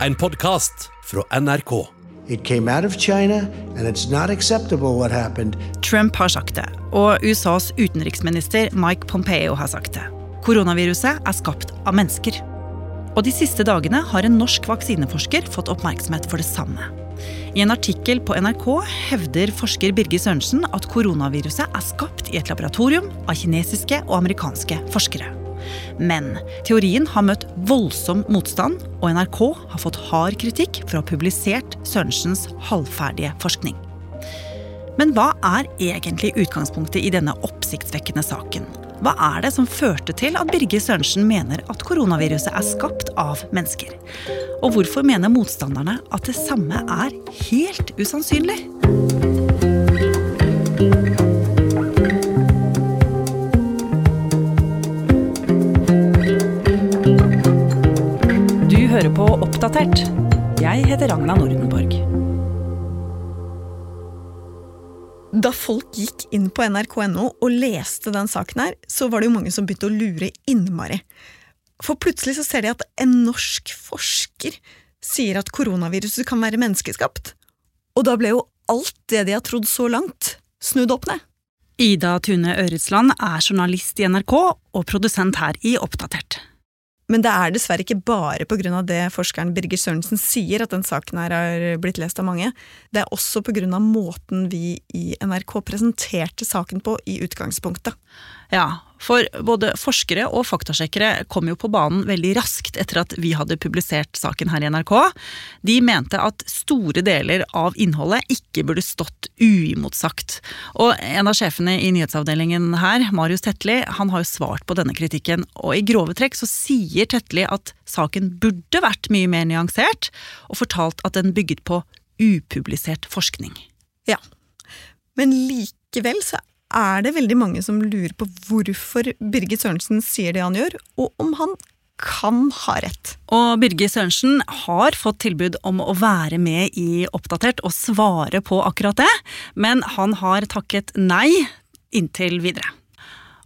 En podkast fra NRK. It came out of China, and it's not acceptable what happened. Trump har sagt det, og USAs utenriksminister Mike Pompeo har sagt det. Koronaviruset er skapt av mennesker. Og de siste dagene har en norsk vaksineforsker fått oppmerksomhet for det samme. I en artikkel på NRK hevder forsker Birger Sørensen at koronaviruset er skapt i et laboratorium av kinesiske og amerikanske forskere. Men teorien har møtt voldsom motstand, og NRK har fått hard kritikk for å ha publisert Sørensens halvferdige forskning. Men hva er egentlig utgangspunktet i denne oppsiktsvekkende saken? Hva er det som førte til at Birger Sørensen mener at koronaviruset er skapt av mennesker? Og hvorfor mener motstanderne at det samme er helt usannsynlig? Hører på Oppdatert. Jeg heter Ragna Nordenborg. Da folk gikk inn på nrk.no og leste den saken her, så var det jo mange som begynte å lure innmari. For plutselig så ser de at en norsk forsker sier at koronaviruset kan være menneskeskapt. Og da ble jo alt det de har trodd så langt, snudd opp ned. Ida Tune Øretsland er journalist i NRK og produsent her i Oppdatert. Men det er dessverre ikke bare av det forskeren Birger Sørensen sier at den saken her har blitt lest av mange. Det er også av måten vi i NRK presenterte saken på i utgangspunktet. Ja, for både forskere og faktasjekkere kom jo på banen veldig raskt etter at vi hadde publisert saken her i NRK. De mente at store deler av innholdet ikke burde stått uimotsagt. Og en av sjefene i nyhetsavdelingen her, Marius Tetli, han har jo svart på denne kritikken. Og i grove trekk så sier Tetli at saken burde vært mye mer nyansert, og fortalt at den bygget på upublisert forskning. Ja, men likevel så er det veldig mange som lurer på hvorfor Birgit Sørensen sier det han gjør, og om han kan ha rett. Og Birgit Sørensen har fått tilbud om å være med i Oppdatert og svare på akkurat det, men han har takket nei inntil videre.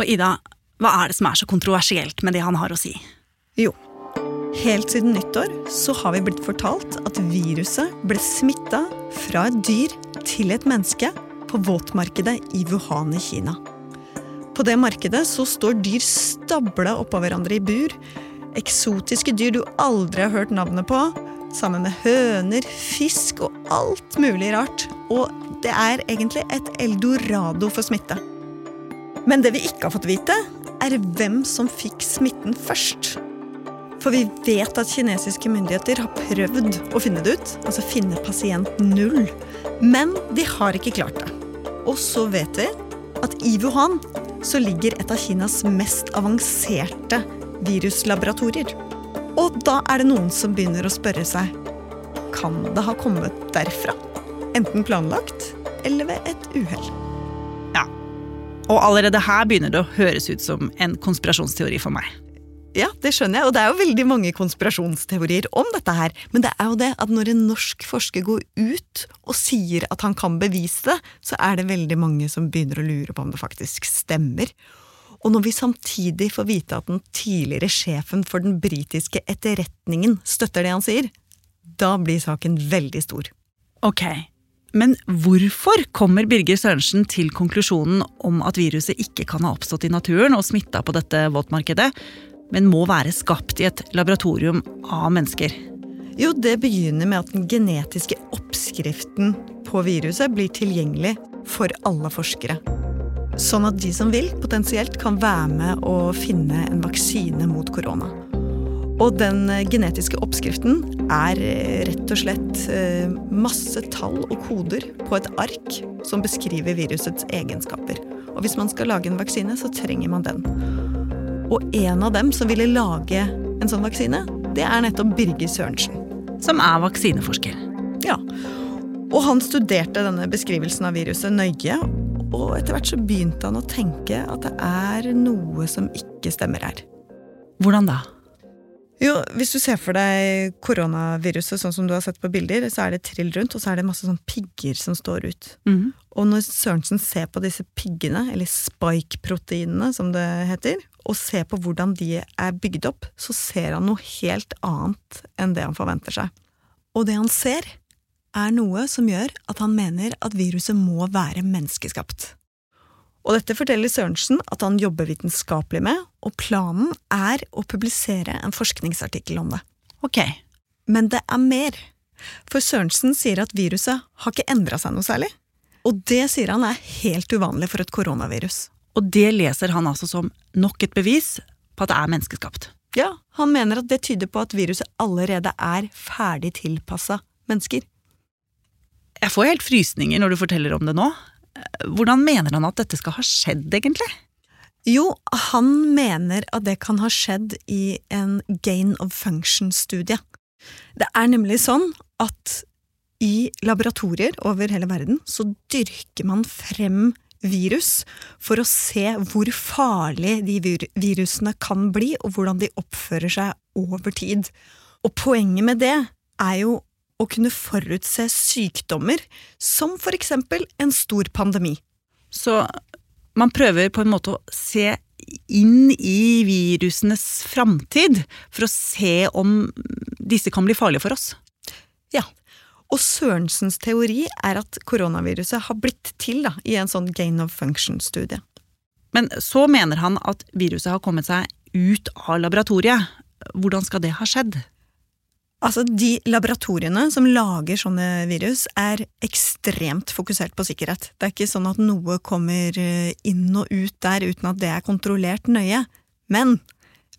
Og Ida, hva er det som er så kontroversielt med det han har å si? Jo, helt siden nyttår så har vi blitt fortalt at viruset ble smitta fra et dyr til et menneske på våtmarkedet i Wuhan i Kina. På det markedet så står dyr stabla oppå hverandre i bur. Eksotiske dyr du aldri har hørt navnet på. Sammen med høner, fisk og alt mulig rart. Og det er egentlig et eldorado for smitte. Men det vi ikke har fått vite, er hvem som fikk smitten først. For vi vet at kinesiske myndigheter har prøvd å finne det ut, altså finne pasient null. Men de har ikke klart det. Og så vet vi at i Wuhan så ligger et av Kinas mest avanserte viruslaboratorier. Og da er det noen som begynner å spørre seg kan det ha kommet derfra? Enten planlagt eller ved et uhell. Ja. Og allerede her begynner det å høres ut som en konspirasjonsteori for meg. Ja, det skjønner jeg, og det er jo veldig mange konspirasjonsteorier om dette her. Men det er jo det at når en norsk forsker går ut og sier at han kan bevise det, så er det veldig mange som begynner å lure på om det faktisk stemmer. Og når vi samtidig får vite at den tidligere sjefen for den britiske etterretningen støtter det han sier, da blir saken veldig stor. Ok, men hvorfor kommer Birger Sørensen til konklusjonen om at viruset ikke kan ha oppstått i naturen og smitta på dette våtmarkedet, men må være skapt i et laboratorium av mennesker? Jo, det begynner med at den genetiske oppskriften på viruset blir tilgjengelig for alle forskere. Sånn at de som vil, potensielt kan være med å finne en vaksine mot korona. Og den genetiske oppskriften er rett og slett masse tall og koder på et ark som beskriver virusets egenskaper. Og hvis man skal lage en vaksine, så trenger man den. Og en av dem som ville lage en sånn vaksine, det er nettopp Birger Sørensen. Som er vaksineforsker. Ja. Og han studerte denne beskrivelsen av viruset nøye, og etter hvert så begynte han å tenke at det er noe som ikke stemmer her. Hvordan da? Jo, Hvis du ser for deg koronaviruset sånn som du har sett på bilder, så er det trill rundt, og så er det masse sånn pigger som står ut. Mm. Og når Sørensen ser på disse piggene, eller spike-proteinene som det heter, og ser på hvordan de er bygd opp, så ser han noe helt annet enn det han forventer seg. Og det han ser, er noe som gjør at han mener at viruset må være menneskeskapt. Og dette forteller Sørensen at han jobber vitenskapelig med, og planen er å publisere en forskningsartikkel om det. Ok. Men det er mer. For Sørensen sier at viruset har ikke endra seg noe særlig. Og det sier han er helt uvanlig for et koronavirus. Og det leser han altså som nok et bevis på at det er menneskeskapt. Ja, han mener at det tyder på at viruset allerede er ferdig tilpassa mennesker. Jeg får helt frysninger når du forteller om det nå. Hvordan mener han at dette skal ha skjedd, egentlig? Jo, han mener at det kan ha skjedd i en gain of function-studie. Det er nemlig sånn at i laboratorier over hele verden så dyrker man frem virus for å se hvor farlig de vir virusene kan bli, og hvordan de oppfører seg over tid. Og poenget med det er jo å kunne forutse sykdommer, som for eksempel en stor pandemi. Så man prøver på en måte å se inn i virusenes framtid for å se om disse kan bli farlige for oss. Ja, og Sørensens teori er at koronaviruset har blitt til da, i en sånn gain of function-studie. Men så mener han at viruset har kommet seg ut av laboratoriet. Hvordan skal det ha skjedd? Altså, De laboratoriene som lager sånne virus, er ekstremt fokusert på sikkerhet. Det er ikke sånn at noe kommer eh, inn og ut der uten at det er kontrollert nøye. Men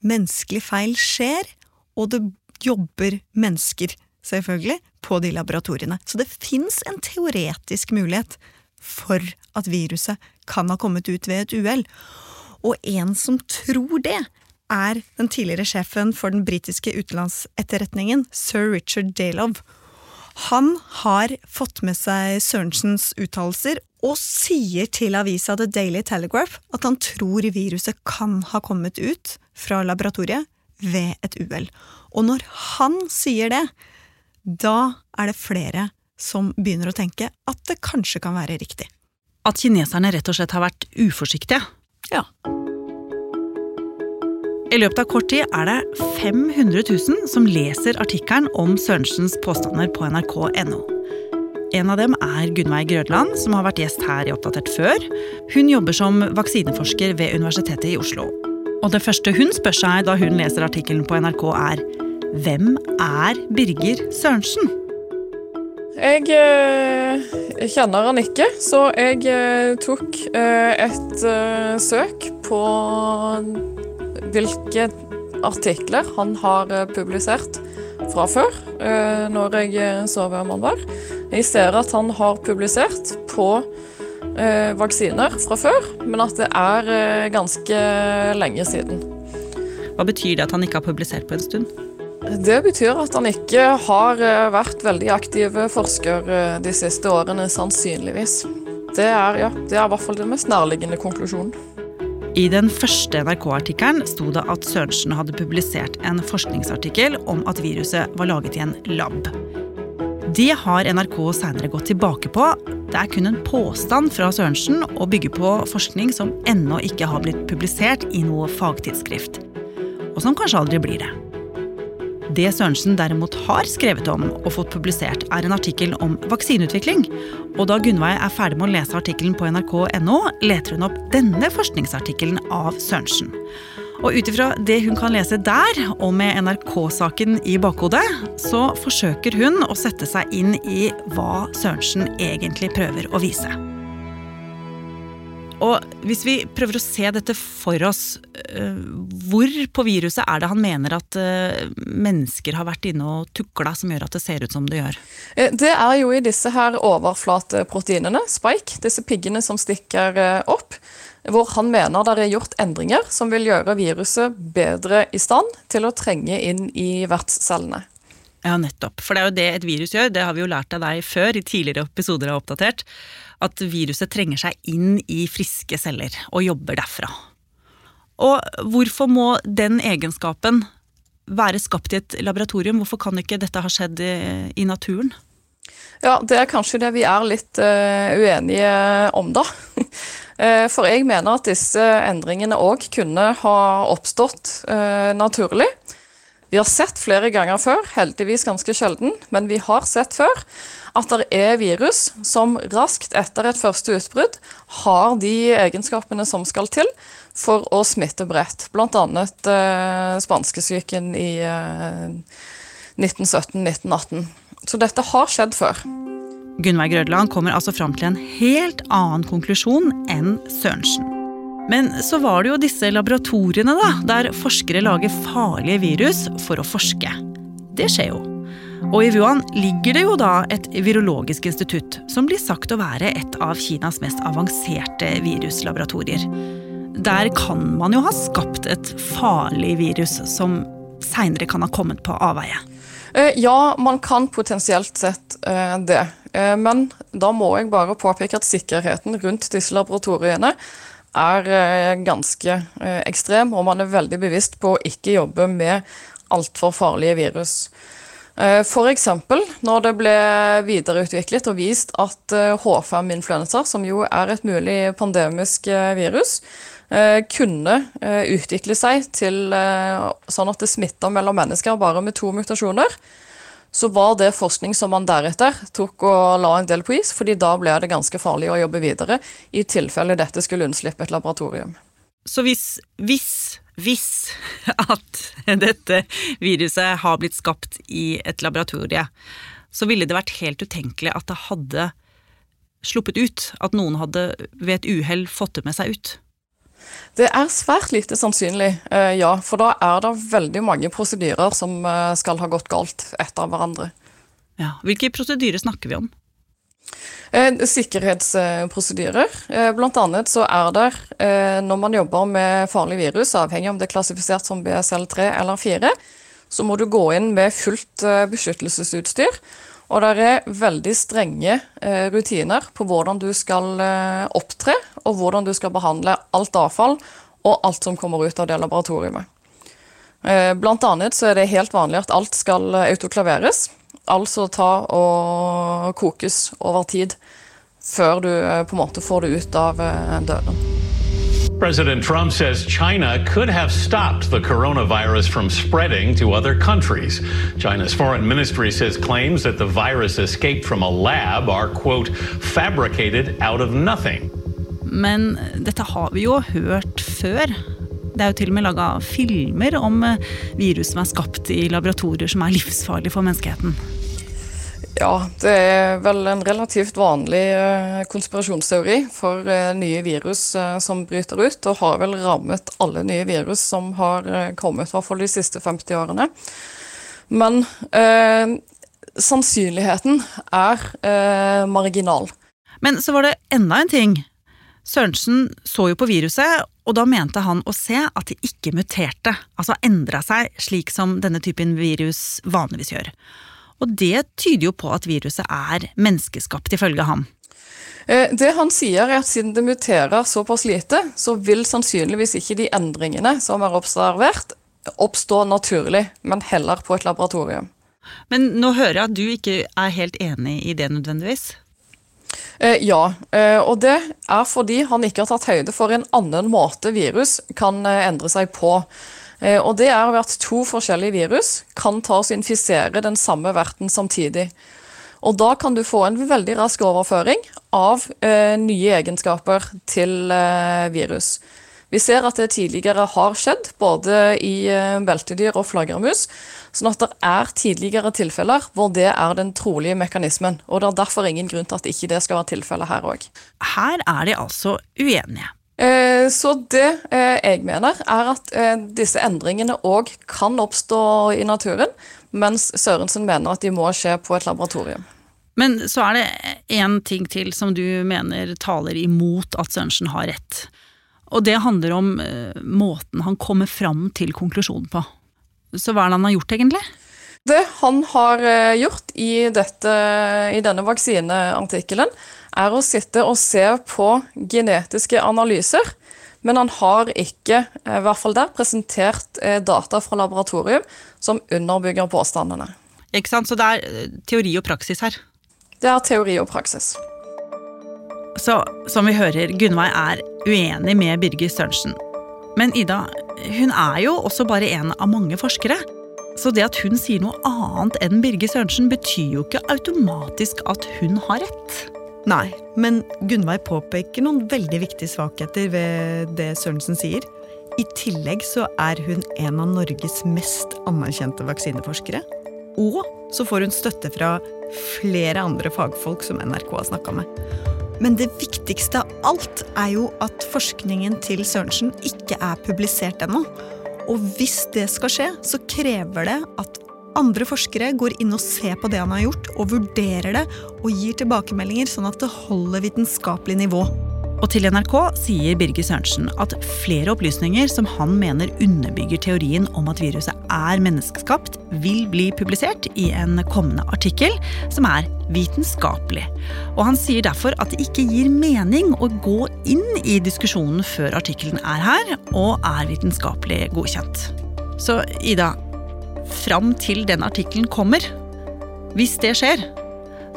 menneskelig feil skjer, og det jobber mennesker, selvfølgelig, på de laboratoriene. Så det fins en teoretisk mulighet for at viruset kan ha kommet ut ved et uhell. Og en som tror det, er den tidligere sjefen for den britiske utenlandsetterretningen, sir Richard Dalove. Han har fått med seg Sørensens uttalelser og sier til avisa The Daily Telegraph at han tror viruset kan ha kommet ut fra laboratoriet ved et uhell. Og når han sier det, da er det flere som begynner å tenke at det kanskje kan være riktig. At kineserne rett og slett har vært uforsiktige. Ja. I løpet av kort tid er det 500 000 som leser artikkelen om Sørensens påstander på nrk.no. En av dem er Gunnveig Grødland, som har vært gjest her i Oppdatert før. Hun jobber som vaksineforsker ved Universitetet i Oslo. Og det første hun spør seg da hun leser artikkelen på NRK, er hvem er Birger Sørensen? Jeg eh, kjenner han ikke, så jeg eh, tok eh, et søk på hvilke artikler han har eh, publisert fra før, eh, når jeg så hvem han var. Jeg ser at han har publisert på eh, vaksiner fra før, men at det er ganske lenge siden. Hva betyr det at han ikke har publisert på en stund? Det betyr at han ikke har vært veldig aktiv forsker de siste årene, sannsynligvis. Det er, ja, det er i hvert fall den mest nærliggende konklusjonen. I den første NRK-artikkelen sto det at Sørensen hadde publisert en forskningsartikkel om at viruset var laget i en lab. Det har NRK senere gått tilbake på. Det er kun en påstand fra Sørensen å bygge på forskning som ennå ikke har blitt publisert i noe fagtidsskrift. Og som kanskje aldri blir det. Det Sørensen derimot har skrevet om og fått publisert, er en artikkel om vaksineutvikling. Og da Gunnveig er ferdig med å lese artikkelen på nrk.no, leter hun opp denne forskningsartikkelen av Sørensen. Og ut ifra det hun kan lese der, og med NRK-saken i bakhodet, så forsøker hun å sette seg inn i hva Sørensen egentlig prøver å vise. Og hvis vi prøver å se dette for oss, øh, hvor på viruset er det han mener at øh, mennesker har vært inne og tukla som gjør at det ser ut som det gjør? Eh, Det er jo i disse her overflateproteinene, spike, disse piggene som stikker eh, opp, hvor han mener det er gjort endringer som vil gjøre viruset bedre i stand til å trenge inn i vertscellene. Ja, nettopp. For det er jo det et virus gjør, det har vi jo lært av deg før i tidligere episoder av Oppdatert, at viruset trenger seg inn i friske celler og jobber derfra. Og hvorfor må den egenskapen være skapt i et laboratorium? Hvorfor kan ikke dette ha skjedd i, naturen? Ja, det er kanskje det vi er litt uh, uenige om, da. uh, for jeg mener at disse endringene òg kunne ha oppstått uh, naturlig. Vi har sett flere ganger før, heldigvis ganske sjelden, men vi har sett før at det er virus som raskt etter et første utbrudd har de egenskapene som skal til for å smitte bredt. Annet eh, spanskesyken i eh, 1917-1918. Så dette har skjedd før. Gunnveig Grødland kommer altså fram til en helt annen konklusjon enn Sørensen. Men så var det jo disse laboratoriene, da, der forskere lager farlige virus for å forske. Det skjer jo. Og i Wuhan ligger det jo da et virologisk institutt, som blir sagt å være et av Kinas mest avanserte viruslaboratorier. Der kan man jo ha skapt et farlig virus som seinere kan ha kommet på avveie. Eh, ja, man kan potensielt sett eh, det. Eh, men da må jeg bare påpeke at sikkerheten rundt disse laboratoriene er eh, ganske eh, ekstrem, og man er veldig bevisst på å ikke jobbe med altfor farlige virus. Eh, F.eks. når det ble videreutviklet og vist at H5-influensa, som jo er et mulig pandemisk virus, kunne utvikle seg til sånn at det smitter mellom mennesker bare med to mutasjoner så var det forskning som man deretter tok og la en del på is, fordi da ble det ganske farlig å jobbe videre i tilfelle dette skulle unnslippe et laboratorium. Så hvis, hvis, hvis at dette viruset har blitt skapt i et laboratorie, så ville det vært helt utenkelig at det hadde sluppet ut, at noen hadde ved et uhell fått det med seg ut? Det er svært lite sannsynlig, eh, ja. For da er det veldig mange prosedyrer som eh, skal ha gått galt etter hverandre. Ja, Hvilke prosedyrer snakker vi om? Eh, sikkerhetsprosedyrer. Blant annet så er det, når man jobber med farlig virus, avhengig om det er klassifisert som BSL3 eller 4, så må du gå inn med fullt beskyttelsesutstyr. Og det er veldig strenge eh, rutiner på hvordan du skal eh, opptre, og hvordan du skal behandle alt avfall og alt som kommer ut av det laboratoriet. Eh, blant annet så er det helt vanlig at alt skal autoklaveres, altså ta og kokes over tid før du på en måte får det ut av døren. President Trump says China could have stopped the coronavirus from spreading to other countries. China's foreign ministry says claims that the virus escaped from a lab are, quote, fabricated out of nothing. Men dette har vi jo hørt før. Det er jo til og med laga filmer om virus som er skapt i laboratorier som er livsfarlige for menneskeheten. Ja, det er vel en relativt vanlig eh, konspirasjonsteori for eh, nye virus eh, som bryter ut, og har vel rammet alle nye virus som har kommet, i hvert fall de siste 50 årene. Men eh, sannsynligheten er eh, marginal. Men så var det enda en ting. Sørensen så jo på viruset, og da mente han å se at det ikke muterte, altså endra seg slik som denne typen virus vanligvis gjør. Og det tyder jo på at viruset er menneskeskapt, ifølge ham. Eh, det han sier er at siden det muterer såpass lite, så vil sannsynligvis ikke de endringene som er observert, oppstå naturlig, men heller på et laboratorium. Men nå hører jeg at du ikke er helt enig i det nødvendigvis? Eh, ja, eh, og det er fordi han ikke har tatt høyde for en annen måte virus kan endre seg på. Eh, og det er at to forskjellige virus kan ta og infisere den samme verten samtidig. Og da kan du få en veldig rask overføring av eh, nye egenskaper til eh, virus. Vi ser at det tidligere har skjedd, både i eh, beltedyr og flaggermus. Sånn at det er tidligere tilfeller hvor det er den trolige mekanismen. Og det er derfor ingen grunn til at ikke det skal være tilfellet her òg. Her er de altså uenige. Eh, så det eh, jeg mener, er at eh, disse endringene òg kan oppstå i naturen, mens Sørensen mener at de må skje på et laboratorium. Men så er det én ting til som du mener taler imot at Sørensen har rett. Og det handler om måten han kommer fram til konklusjonen på. Så hva er det han har gjort, egentlig? Det han har gjort i, dette, i denne vaksineartikkelen, er å sitte og se på genetiske analyser Men han har ikke, eh, i hvert fall der, presentert eh, data fra laboratorium som underbygger påstandene. Ikke sant? Så det er eh, teori og praksis her. Det er teori og praksis. Så som vi hører, Gunnveig er uenig med Birger Sørensen. Men Ida, hun er jo også bare en av mange forskere. Så det at hun sier noe annet enn Birger Sørensen, betyr jo ikke automatisk at hun har rett. Nei, men Gunnveig påpeker noen veldig viktige svakheter ved det Sørensen sier. I tillegg så er hun en av Norges mest anerkjente vaksineforskere. Og så får hun støtte fra flere andre fagfolk som NRK har snakka med. Men det viktigste av alt er jo at forskningen til Sørensen ikke er publisert ennå. Og hvis det skal skje, så krever det at andre forskere går inn og ser på det han har gjort, og vurderer det og gir tilbakemeldinger, sånn at det holder vitenskapelig nivå. Og til NRK sier Birger Sørensen at flere opplysninger som han mener underbygger teorien om at viruset er menneskeskapt, vil bli publisert i en kommende artikkel som er vitenskapelig. Og han sier derfor at det ikke gir mening å gå inn i diskusjonen før artikkelen er her og er vitenskapelig godkjent. Så Ida, fram til den artikkelen kommer, hvis det skjer,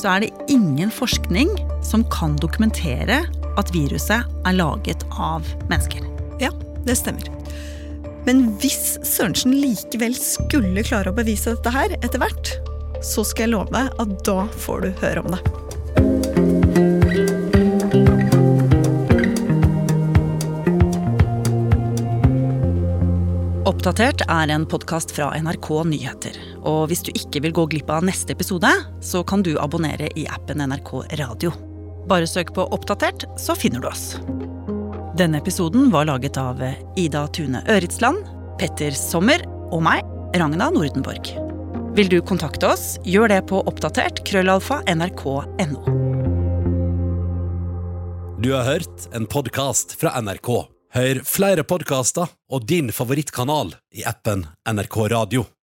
så er det ingen forskning som kan dokumentere at viruset er laget av mennesker. Ja, det stemmer. Men hvis Sørensen likevel skulle klare å bevise dette her etter hvert, så skal jeg love at da får du høre om det. Oppdatert er en podkast fra NRK Nyheter. Og hvis du ikke vil gå glipp av neste episode, så kan du abonnere i appen NRK Radio. Bare søk på Oppdatert, så finner du oss. Denne episoden var laget av Ida Tune Øritsland, Petter Sommer og meg, Ragna Nordenborg. Vil du kontakte oss, gjør det på oppdatert krøllalfa nrk.no. Du har hørt en podkast fra NRK. Hør flere podkaster og din favorittkanal i appen NRK Radio.